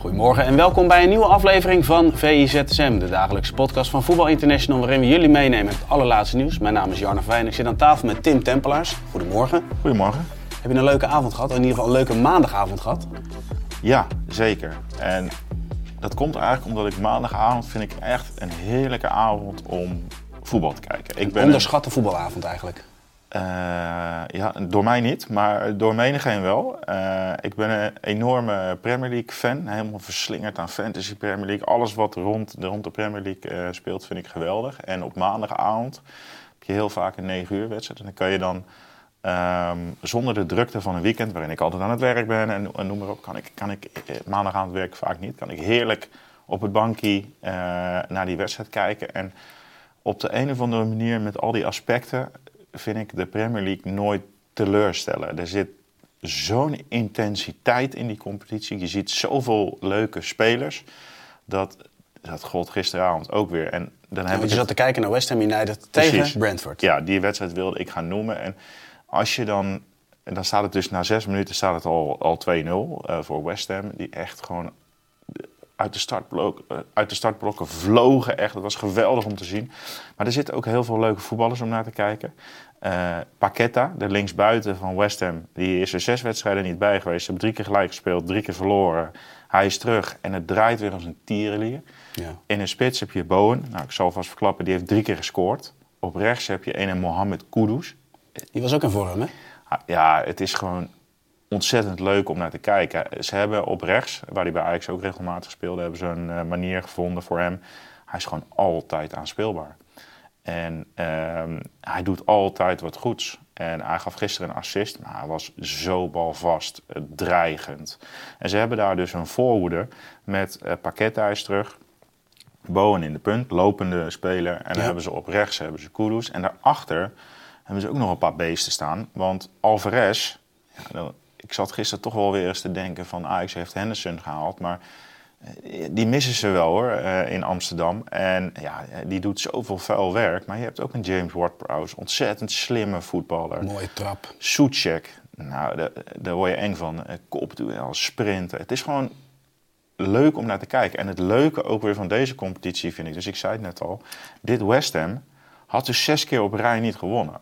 Goedemorgen en welkom bij een nieuwe aflevering van VIZSM, de dagelijkse podcast van Voetbal International, waarin we jullie meenemen met het allerlaatste nieuws. Mijn naam is Jarno Vijn, ik zit aan tafel met Tim Tempelaars. Goedemorgen. Goedemorgen. Heb je een leuke avond gehad, in ieder geval een leuke maandagavond gehad? Ja, zeker. En dat komt eigenlijk omdat ik maandagavond vind ik echt een heerlijke avond om voetbal te kijken. Ik Een onderschatte voetbalavond eigenlijk. Eh, ja, door mij niet, maar door menigeen wel. Eh, ik ben een enorme Premier League fan. Helemaal verslingerd aan Fantasy Premier League. Alles wat rond, rond de Premier League eh, speelt vind ik geweldig. En op maandagavond heb je heel vaak een 9 uur wedstrijd. En dan kan je dan ehm, zonder de drukte van een weekend, waarin ik altijd aan het werk ben en, en noem maar op, kan ik, kan ik maandagavond werk vaak niet. Kan ik heerlijk op het bankje naar die wedstrijd kijken. En op de een of andere manier met al die aspecten vind ik de Premier League nooit teleurstellen. Er zit zo'n intensiteit in die competitie. Je ziet zoveel leuke spelers. Dat, dat gold gisteravond ook weer. En dan heb Ja, ik je zat te kijken naar West Ham United Precies. tegen Brentford. Ja, die wedstrijd wilde ik gaan noemen. En als je dan... En dan staat het dus na zes minuten staat het al, al 2-0 eh, voor West Ham. Die echt gewoon uit de, startblok, eh, uit de startblokken vlogen. Echt, dat was geweldig om te zien. Maar er zitten ook heel veel leuke voetballers om naar te kijken. Eh Paqueta, de linksbuiten van West Ham, die is er zes wedstrijden niet bij geweest. Ze hebben drie keer gelijk gespeeld, drie keer verloren. Hij is terug en het draait weer als een tierenlier. Ja. In de spits heb je Bowen. Nou, ik zal vast verklappen, die heeft drie keer gescoord. Op rechts heb je een Mohamed Kudus. Die was ook in vorm, hè? Ja, het is gewoon ontzettend leuk om naar te kijken. Ze hebben op rechts, waar hij bij Ajax ook regelmatig speelde, hebben ze een eh, manier gevonden voor hem. Hij is gewoon altijd aanspeelbaar. En ehm, hij doet altijd wat goeds. En hij gaf gisteren een assist, maar hij was zo balvast, eh, dreigend. En ze hebben daar dus een voorhoede met uh, Paqueta is terug. Bowen in de punt, lopende speler. En dan Ja. hebben ze op rechts hebben ze Kudus. En daarachter hebben ze ook nog een paar beesten staan. Want Alvarez, ja, dan- ik zat gisteren toch wel weer eens te denken van Ajax heeft Henderson gehaald. Maar eh, die missen ze wel hoor, eh, in Amsterdam. En ja, die doet zoveel vuil werk. Maar je hebt ook een James Ward-Prowse, ontzettend slimme voetballer. Mooie trap. Soetjek, nou, daar, daar word je eng van. Eh, Kopduel, sprinten. Het is gewoon leuk om naar te kijken. En het leuke ook weer van deze competitie vind ik, dus ik zei het net al, dit West Ham had dus zes keer op rij niet gewonnen.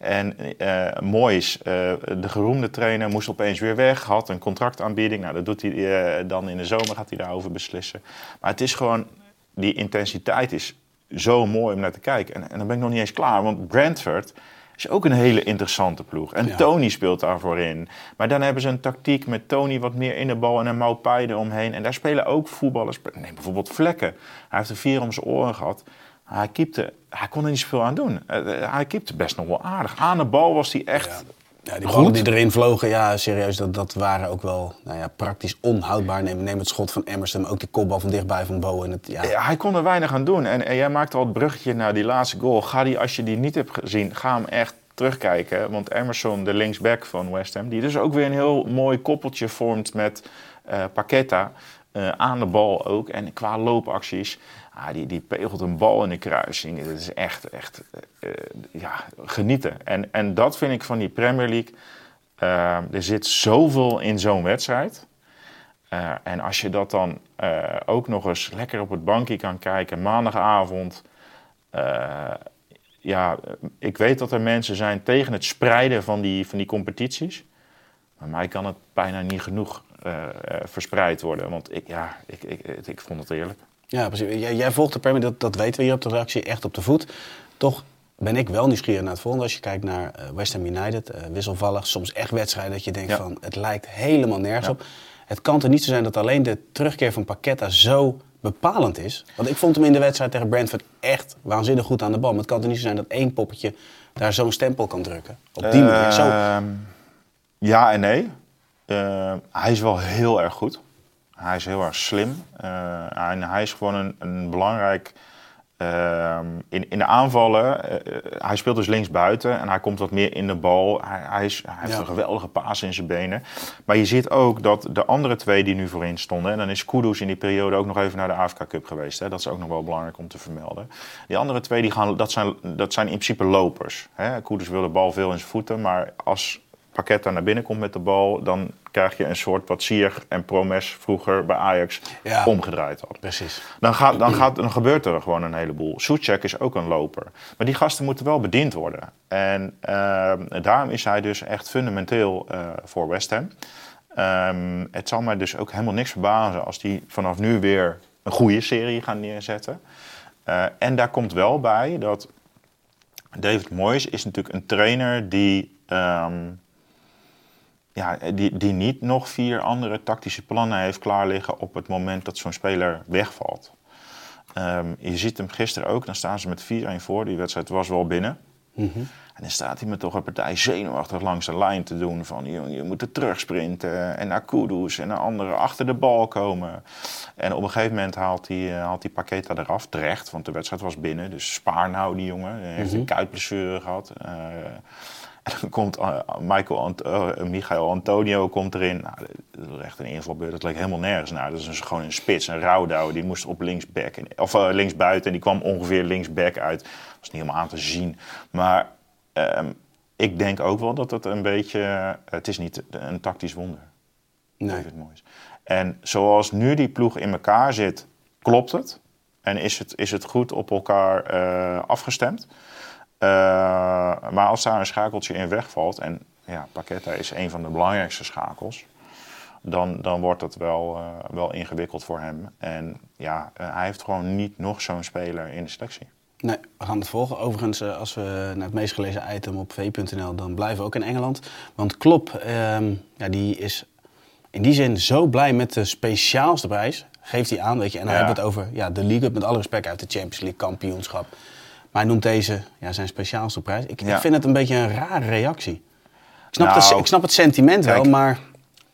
En eh Moyes, eh, de geroemde trainer, moest opeens weer weg, had een contractaanbieding. Nou, dat doet hij eh, dan in de zomer, gaat hij daarover beslissen. Maar het is gewoon, die intensiteit is zo mooi om naar te kijken. En, en dan ben ik nog niet eens klaar, want Brentford is ook een hele interessante ploeg. En Ja. Tony speelt daarvoor in. Maar dan hebben ze een tactiek met Tony wat meer in de bal en een Maupai eromheen. En daar spelen ook voetballers. Neem bijvoorbeeld Vlekken. Hij heeft er vier om zijn oren gehad. Hij, keepte, hij kon er niet zoveel aan doen. Eh, eh, hij keepte best nog wel aardig. Aan de bal was hij echt... Ja, die ballen die erin vlogen, ja, serieus, dat, dat waren ook wel nou ja, praktisch onhoudbaar. Neem, neem het schot van Emerson, maar ook die kopbal van dichtbij van Bowen. Het, ja, Ja, hij kon er weinig aan doen. En, en jij maakte al het bruggetje naar die laatste goal. Ga die, als je die niet hebt gezien, ga hem echt terugkijken. Want Emerson, de linksback van West Ham, die dus ook weer een heel mooi koppeltje vormt met eh Paqueta. aan de bal ook. En qua loopacties, die, die pegelt een bal in de kruising. Dat is echt, echt eh, eh, ja, genieten. En, en dat vind ik van die Premier League. Eh, er zit zoveel in zo'n wedstrijd. En als je dat dan ook nog eens lekker op het bankje kan kijken, maandagavond. ja, ik weet dat er mensen zijn tegen het spreiden van die, van die competities. Maar mij kan het bijna niet genoeg verspreid worden. Want ik, ja, ik, ik, ik vond het eerlijk. Ja, precies. Jij, jij volgt de Premier, dat, dat weten we hier op de redactie, echt op de voet. Toch ben ik wel nieuwsgierig naar het volgende. Als je kijkt naar eh, West Ham United, eh, wisselvallig, soms echt wedstrijden dat je denkt Ja. van, het lijkt helemaal nergens Ja. op. Het kan toch niet zo zijn dat alleen de terugkeer van Paqueta zo bepalend is? Want ik vond hem in de wedstrijd tegen Brentford echt waanzinnig goed aan de bal. Maar het kan toch niet zo zijn dat één poppetje daar zo'n stempel kan drukken? Op die manier. Zo, Ehm, Ja en nee. Uh, hij is wel heel erg goed. Hij is heel erg slim. Uh, en hij is gewoon een, een belangrijk Ehm, in, in de aanvallen, uh, hij speelt dus linksbuiten en hij komt wat meer in de bal. Hij, hij, is, hij heeft een geweldige paas in zijn benen. Maar je ziet ook dat de andere twee die nu voorin stonden... en dan is Kudus in die periode ook nog even naar de Afrika Cup geweest. Hè? Dat is ook nog wel belangrijk om te vermelden. Die andere twee, die gaan, dat, zijn, dat zijn in principe lopers. Hè? Kudus wil de bal veel in zijn voeten, maar als Paqueta naar binnen komt met de bal, dan krijg je een soort wat Sier en Promes vroeger bij Ajax omgedraaid had. Precies. Dan, gaat, dan, gaat, dan gebeurt er gewoon een heleboel. Soetjek is ook een loper. Maar die gasten moeten wel bediend worden. En uh, daarom is hij dus echt fundamenteel uh, voor West Ham. Um, het zal mij dus ook helemaal niks verbazen als die vanaf nu weer een goede serie gaan neerzetten. Uh, en daar komt wel bij dat David Moyes is natuurlijk een trainer die... Um, ja, die, die niet nog vier andere tactische plannen heeft klaar liggen op het moment dat zo'n speler wegvalt. Um, je ziet hem gisteren ook, dan staan ze met 4-1 voor. Die wedstrijd was wel binnen. Mm -hmm. En dan staat hij met toch een partij zenuwachtig langs de lijn te doen. Van je, je moet er terugsprinten en naar Kudus en naar anderen achter de bal komen. En op een gegeven moment haalt hij, uh, haalt hij Paqueta eraf, terecht. Want de wedstrijd was binnen, dus spaar nou die jongen. Hij heeft mm -hmm. een kuitblessure gehad. Uh, en dan komt uh, Michael Ant uh, Michael Antonio komt erin. Nou, dat is echt een invalbeurt. Dat leek helemaal nergens naar. Dat is een, gewoon een spits, een rouwdouw. Die moest op linksback, of uh, linksbuiten. En die kwam ongeveer linksback uit. Dat was niet helemaal aan te zien. Maar um, ik denk ook wel dat het een beetje... Het is niet een tactisch wonder. Nee. Moyes. En zoals nu die ploeg in elkaar zit, klopt het. En is het, is het goed op elkaar afgestemd. Uh, maar als daar een schakeltje in wegvalt, en ja, Paqueta is een van de belangrijkste schakels, dan, dan wordt het wel, uh, wel ingewikkeld voor hem. En ja, uh, hij heeft gewoon niet nog zo'n speler in de selectie. Nee, we gaan het volgen. Overigens, als we naar het meest gelezen item op v.nl, dan blijven we ook in Engeland. Want Klopp, um, ja, die is in die zin zo blij met de speciaalste prijs. Geeft hij aan, weet je. En dan ja. hebben we het over ja, de League, met alle respect, uit de Champions League kampioenschap. Maar hij noemt deze ja, zijn speciaalste prijs. Ik, ja. ik, vind het een beetje een rare reactie. Ik snap, nou, het, ik snap het sentiment kijk, wel, maar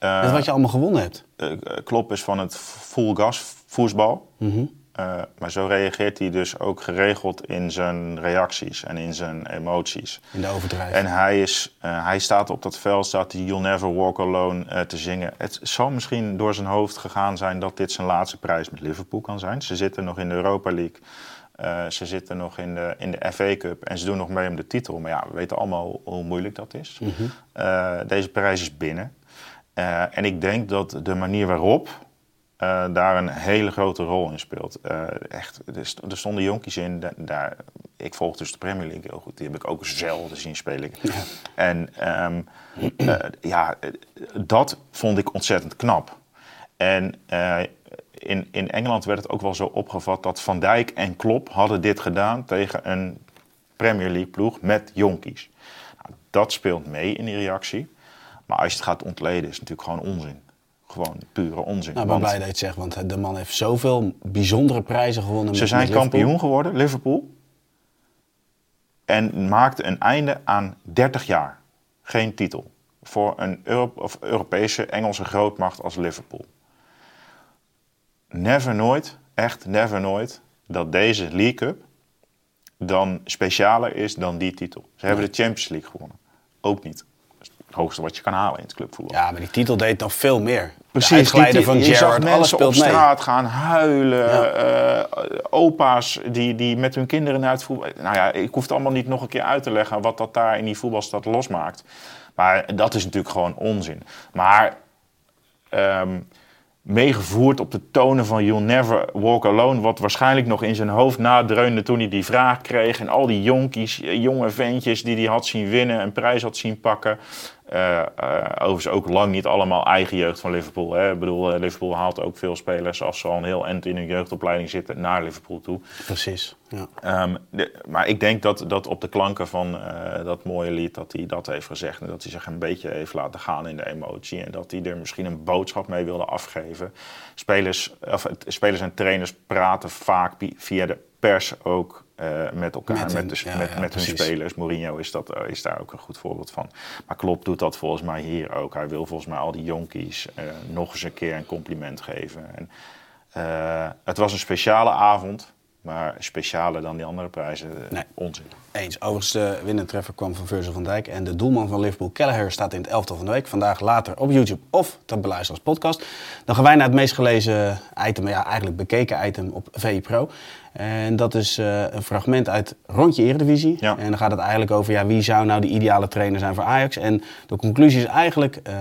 uh, het wat je allemaal gewonnen hebt. Uh, Klopp is van het full gas voetbal. Mm -hmm. uh, maar zo reageert hij dus ook geregeld in zijn reacties en in zijn emoties. In de overdrijving. En hij, is, hij staat op dat veld, staat hij You'll Never Walk Alone te zingen. Het zal misschien door zijn hoofd gegaan zijn dat dit zijn laatste prijs met Liverpool kan zijn. Ze zitten nog in de Europa League. Uh, ze zitten nog in de, in de FA Cup en ze doen nog mee om de titel. Maar ja, we weten allemaal hoe moeilijk dat is. Mm -hmm. uh, deze prijs is binnen. Uh, en ik denk dat de manier waarop daar een hele grote rol in speelt. echt, er stonden jonkies in, daar, ik volg dus de Premier League heel goed. Die heb ik ook zelden zien spelen. Ja. En um, ja, dat vond ik ontzettend knap. En in, in Engeland werd het ook wel zo opgevat dat Van Dijk en Klopp hadden dit gedaan tegen een Premier League ploeg met jonkies. Nou, dat speelt mee in die reactie. Maar als je het gaat ontleden, is het natuurlijk gewoon onzin. Gewoon pure onzin. Nou, ik ben blij dat je het zegt, want de man heeft zoveel bijzondere prijzen gewonnen. Ze zijn kampioen geworden, Liverpool. En maakte een einde aan 30 jaar. Geen titel. Voor een Euro of Europese Engelse grootmacht als Liverpool never nooit, echt never nooit, dat deze League Cup dan specialer is dan die titel. Ze hebben de Champions League gewonnen. Ook niet. Dat is het hoogste wat je kan halen in het clubvoetbal. Ja, maar die titel deed nog veel meer. Precies, de die, van zag alles op straat gaan huilen. Ja. Uh, opa's die, die met hun kinderen naar het voetbal... Nou ja, ik hoef het allemaal niet nog een keer uit te leggen... wat dat daar in die voetbalstad losmaakt. Maar dat is natuurlijk gewoon onzin. Maar... Um, meegevoerd op de tonen van You'll Never Walk Alone. Wat waarschijnlijk nog in zijn hoofd nadreunde toen hij die vraag kreeg. En al die jonkies, jonge ventjes die hij had zien winnen, een prijs had zien pakken. Uh, overigens ook lang niet allemaal eigen jeugd van Liverpool. Hè. Ik bedoel, uh, Liverpool haalt ook veel spelers als ze al een heel eind in hun jeugdopleiding zitten naar Liverpool toe. Precies. Ja. Um, de, maar ik denk dat, dat op de klanken van dat mooie lied dat hij dat heeft gezegd. En dat hij zich een beetje heeft laten gaan in de emotie. En dat hij er misschien een boodschap mee wilde afgeven. Spelers, of, spelers en trainers praten vaak via de pers ook eh, met elkaar, Met met, hun, de, ja, met, ja, met hun precies. spelers. Mourinho is, dat, eh, is daar ook een goed voorbeeld van. Maar Klopp doet dat volgens mij hier ook. Hij wil volgens mij al die jonkies eh, nog eens een keer een compliment geven. En, het was een speciale avond, maar specialer dan die andere prijzen, eh, Nee. onzin. Eens. Overigens, de winnentreffer kwam van Virgil van Dijk. En de doelman van Liverpool, Kelleher, staat in het elftal van de week. Vandaag later op YouTube of te beluisteren als podcast. Dan gaan wij naar het meest gelezen item, ja, eigenlijk bekeken item op VI Pro. En dat is eh, een fragment uit Rondje Eredivisie. Ja. En dan gaat het eigenlijk over ja, wie zou nou de ideale trainer zijn voor Ajax. En de conclusie is eigenlijk, eh,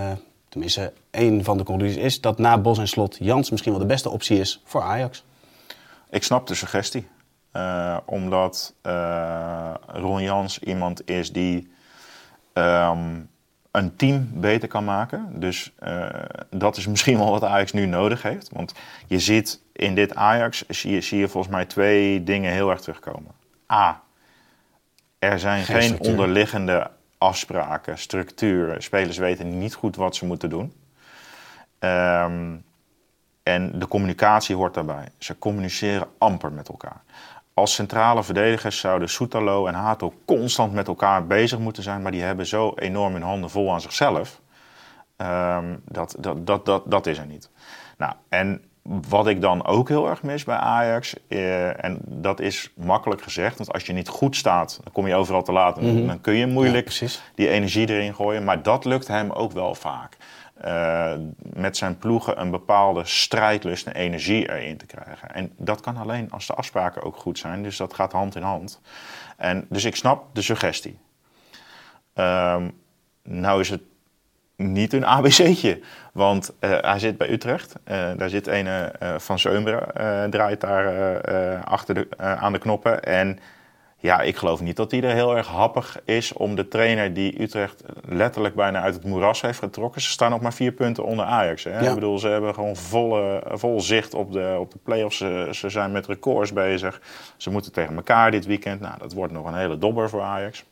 tenminste één van de conclusies is... dat na Bos en Slot Jans misschien wel de beste optie is voor Ajax. Ik snap de suggestie. Eh, omdat eh, Ron Jans iemand is die ehm, een team beter kan maken. Dus eh, dat is misschien wel wat Ajax nu nodig heeft. Want je ziet in dit Ajax, zie je, zie je volgens mij twee dingen heel erg terugkomen. A, er zijn Geen onderliggende afspraken, structuren. Spelers weten niet goed wat ze moeten doen. Ehm, en de communicatie hoort daarbij. Ze communiceren amper met elkaar. Als centrale verdedigers zouden Soetalo en Hato constant met elkaar bezig moeten zijn, maar die hebben zo enorm hun handen vol aan zichzelf. Ehm, dat, dat, dat, dat, dat is er niet. Nou, en wat ik dan ook heel erg mis bij Ajax, eh, en dat is makkelijk gezegd, want als je niet goed staat, dan kom je overal te laat en dan kun je moeilijk die energie erin gooien. Maar dat lukt hem ook wel vaak. Eh, met zijn ploegen een bepaalde strijdlust en energie erin te krijgen. En dat kan alleen als de afspraken ook goed zijn. Dus dat gaat hand in hand. En, dus ik snap de suggestie. Ehm, nou is het niet een ABC'tje. Want eh, hij zit bij Utrecht. Eh, daar zit een van Zeumeren, eh, draait daar achter de, aan de knoppen. En ja, ik geloof niet dat hij er heel erg happig is om de trainer die Utrecht letterlijk bijna uit het moeras heeft getrokken. Ze staan nog maar vier punten onder Ajax. Hè? Ja. Ik bedoel, ze hebben gewoon volle, vol zicht op de, op de play-offs. Ze, ze zijn met records bezig. Ze moeten tegen elkaar dit weekend. Nou, dat wordt nog een hele dobber voor Ajax.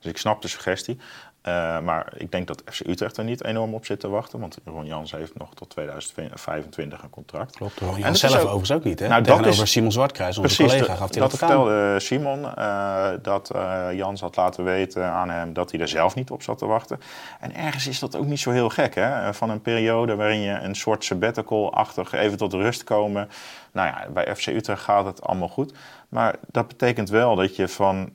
Dus ik snap de suggestie. Eh, maar ik denk dat FC Utrecht er niet enorm op zit te wachten. Want Ron Jans heeft nog tot 2025 een contract. Klopt, Ron En Jans zelf ook- overigens ook niet. Hè? Nou, dat Tegenover is- Simon Zwartkruis, onze Precies, collega, gaf hij dat dat vertelde Simon. eh, dat eh, Jans had laten weten aan hem dat hij er zelf niet op zat te wachten. En ergens is dat ook niet zo heel gek. Hè? Van een periode waarin je een soort sabbatical-achtig even tot rust komen. Nou ja, bij FC Utrecht gaat het allemaal goed. Maar dat betekent wel dat je van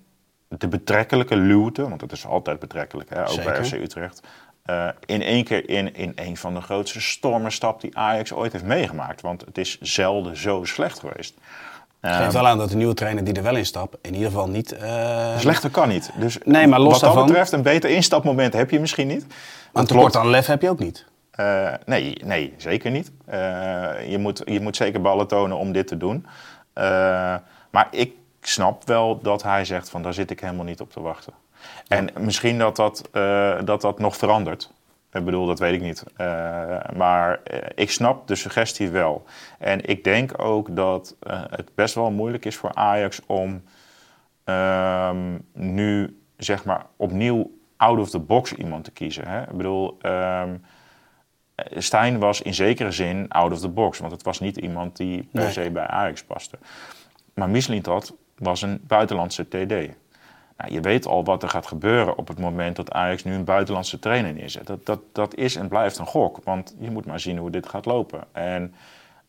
de betrekkelijke luwte, want het is altijd betrekkelijk, hè, ook bij. FC Utrecht. eh, in één keer in, in een van de grootste stormen stapt die Ajax ooit heeft meegemaakt. Want het is zelden zo slecht geweest. Het geeft wel aan dat de nieuwe trainer die er wel in stapt, in ieder geval niet... eh, Slechter kan niet. Dus Nee, maar los wat dat daarvan- betreft, een beter instapmoment heb je misschien niet. een Want tekort aan lef heb je ook niet. eh, nee, nee, zeker niet. Je, moet, je moet zeker ballen tonen om dit te doen. Maar ik snap wel dat hij zegt van daar zit ik helemaal niet op te wachten. En misschien dat dat, eh, dat dat nog verandert. Ik bedoel, dat weet ik niet. Eh, maar eh, ik snap de suggestie wel. En ik denk ook dat het best wel moeilijk is voor Ajax om ehm, nu zeg maar opnieuw out of the box iemand te kiezen. Hè? Ik bedoel, ehm, Stijn was in zekere zin out of the box, want het was niet iemand die per Nee. se bij Ajax paste. Maar Mislintat was een buitenlandse TD. Nou, je weet al wat er gaat gebeuren op het moment dat Ajax nu een buitenlandse trainer neerzet. Dat, dat, dat is en blijft een gok, want je moet maar zien hoe dit gaat lopen. En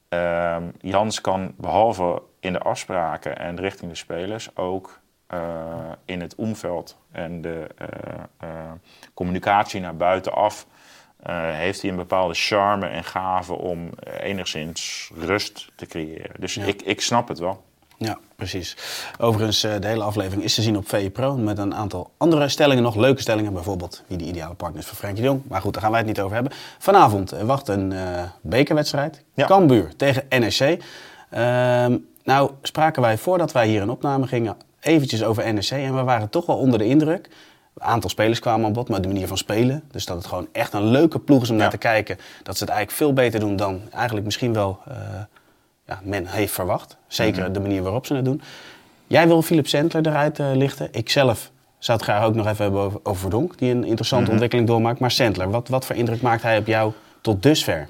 ehm, Jans kan behalve in de afspraken en richting de spelers ook eh, in het omveld en de eh, eh, communicatie naar buitenaf. heeft hij een bepaalde charme en gave om enigszins rust te creëren. Dus Ja. ik, ik snap het wel. Ja, precies. Overigens, eh, de hele aflevering is te zien op VE Pro met een aantal andere stellingen nog. Leuke stellingen, bijvoorbeeld wie de ideale partner is voor Frenkie de Jong. Maar goed, daar gaan wij het niet over hebben. Vanavond eh, wacht een eh, bekerwedstrijd. Ja. Cambuur tegen NEC. Ehm, nou, spraken wij voordat wij hier in opname gingen eventjes over NEC. En we waren toch wel onder de indruk. Een aantal spelers kwamen aan bod, maar de manier van spelen. Dus dat het gewoon echt een leuke ploeg is om naar te kijken. Dat ze het eigenlijk veel beter doen dan eigenlijk misschien wel ja, men heeft verwacht. Zeker Mhm. de manier waarop ze het doen. Jij wil Philip Sentler eruit eh, lichten. Ik zelf zou het graag ook nog even hebben over, over Verdonk, die een interessante Mhm. ontwikkeling doormaakt. Maar Sentler, wat, wat voor indruk maakt hij op jou tot dusver?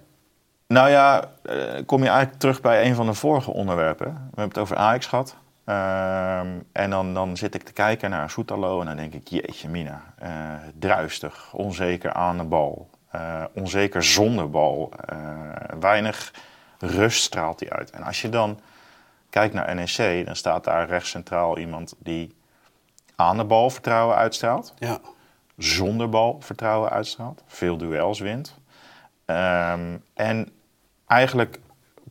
Nou ja, eh, kom je eigenlijk terug bij een van de vorige onderwerpen. We hebben het over Ajax gehad. Ehm, en dan, dan zit ik te kijken naar Soetalo en dan denk ik, jeetje mina, uh, druistig, onzeker aan de bal, uh, onzeker zonder bal, weinig rust straalt hij uit. En als je dan kijkt naar NEC, dan staat daar rechts centraal iemand die aan de bal vertrouwen uitstraalt, ja. zonder bal vertrouwen uitstraalt, veel duels wint. Um, en eigenlijk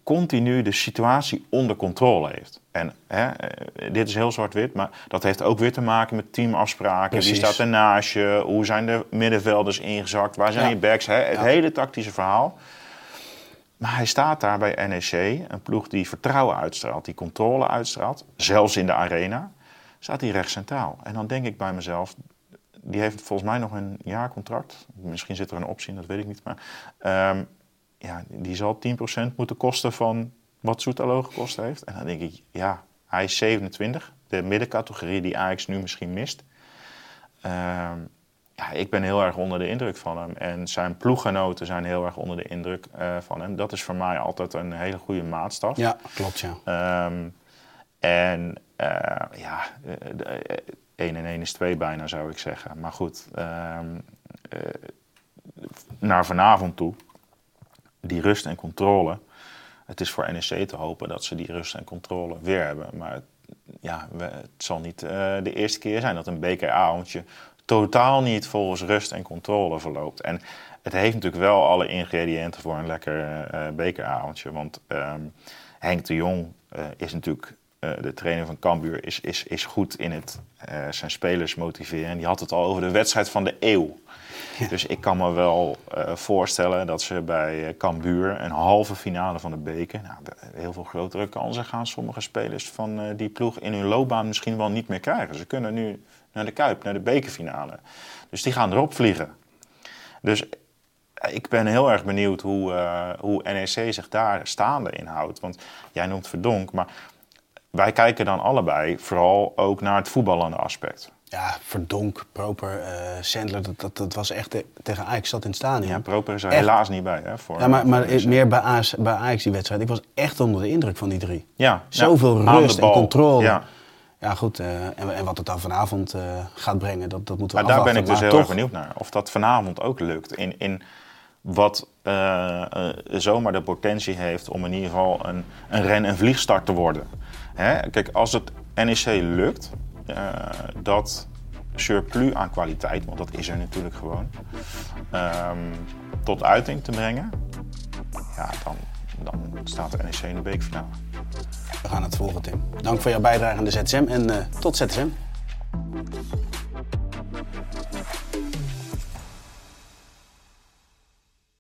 continu de situatie onder controle heeft. En hè, eh, dit is heel zwart-wit, maar dat heeft ook weer te maken met teamafspraken. Precies. Wie staat ernaast je? Hoe zijn de middenvelders ingezakt? Waar zijn Ja. je backs? Hè? Het Ja. hele tactische verhaal. Maar hij staat daar bij NEC, een ploeg die vertrouwen uitstraalt, die controle uitstraalt, zelfs in de arena, staat hij recht centraal. En dan denk ik bij mezelf, die heeft volgens mij nog een jaarcontract. Misschien zit er een optie in, dat weet ik niet. Maar ehm, ja, die zal 10% moeten kosten van wat Soetalo gekost heeft. En dan denk ik, ja, hij is 27, de middencategorie die Ajax nu misschien mist. Ehm, ja, ik ben heel erg onder de indruk van hem. En zijn ploeggenoten zijn heel erg onder de indruk eh, van hem. Dat is voor mij altijd een hele goede maatstaf. Ja, klopt ja. Ehm, en eh, ja, eh, de- eh, 1 en 1 is 2 bijna zou ik zeggen. Maar goed, ehm, eh, naar vanavond toe, die rust en controle. Het is voor NEC te hopen dat ze die rust en controle weer hebben. Maar het, ja, we- het zal niet de eerste keer zijn dat een bekeravondje totaal niet volgens rust en controle verloopt. En het heeft natuurlijk wel alle ingrediënten voor een lekker eh, bekeravondje. Want ehm, Henk de Jong eh, is natuurlijk eh, de trainer van Cambuur, is, is, is goed in het zijn spelers motiveren. En die had het al over de wedstrijd van de eeuw. Dus ik kan me wel eh, voorstellen dat ze bij eh, Cambuur een halve finale van de beker, nou, heel veel grotere kansen gaan sommige spelers van eh, die ploeg in hun loopbaan misschien wel niet meer krijgen. Ze kunnen nu naar de Kuip, naar de bekerfinale. Dus die gaan erop vliegen. Dus ik ben heel erg benieuwd hoe, hoe NEC zich daar staande in houdt. Want jij noemt Verdonk, maar wij kijken dan allebei vooral ook naar het voetballende aspect. Ja, Verdonk, Proper, eh Sandler, dat, dat, dat was echt te- tegen Ajax zat in het stadion. Ja, Proper is er Echt. helaas niet bij. Hè, voor, Ja, maar, maar voor meer bij Ajax, bij Ajax die wedstrijd. Ik was echt onder de indruk van die drie. Ja, Zoveel ja, rust en controle. Ja. Ja, goed. eh, en, en wat het dan vanavond eh, gaat brengen, dat, dat moeten we Maar daar ben afwachten. ik dus Maar heel erg benieuwd naar. Of dat vanavond ook lukt. In, in wat eh, eh, zomaar de potentie heeft om in ieder geval een, een ren- en vliegstart te worden. Hè? Kijk, als het NEC lukt, eh, dat surplus aan kwaliteit, want dat is er natuurlijk gewoon, ehm, tot uiting te brengen, ja, dan, dan staat de NEC in de beekfinale. We gaan het volgen, Tim. Dank voor jouw bijdrage aan de ZSM en eh, tot ZSM.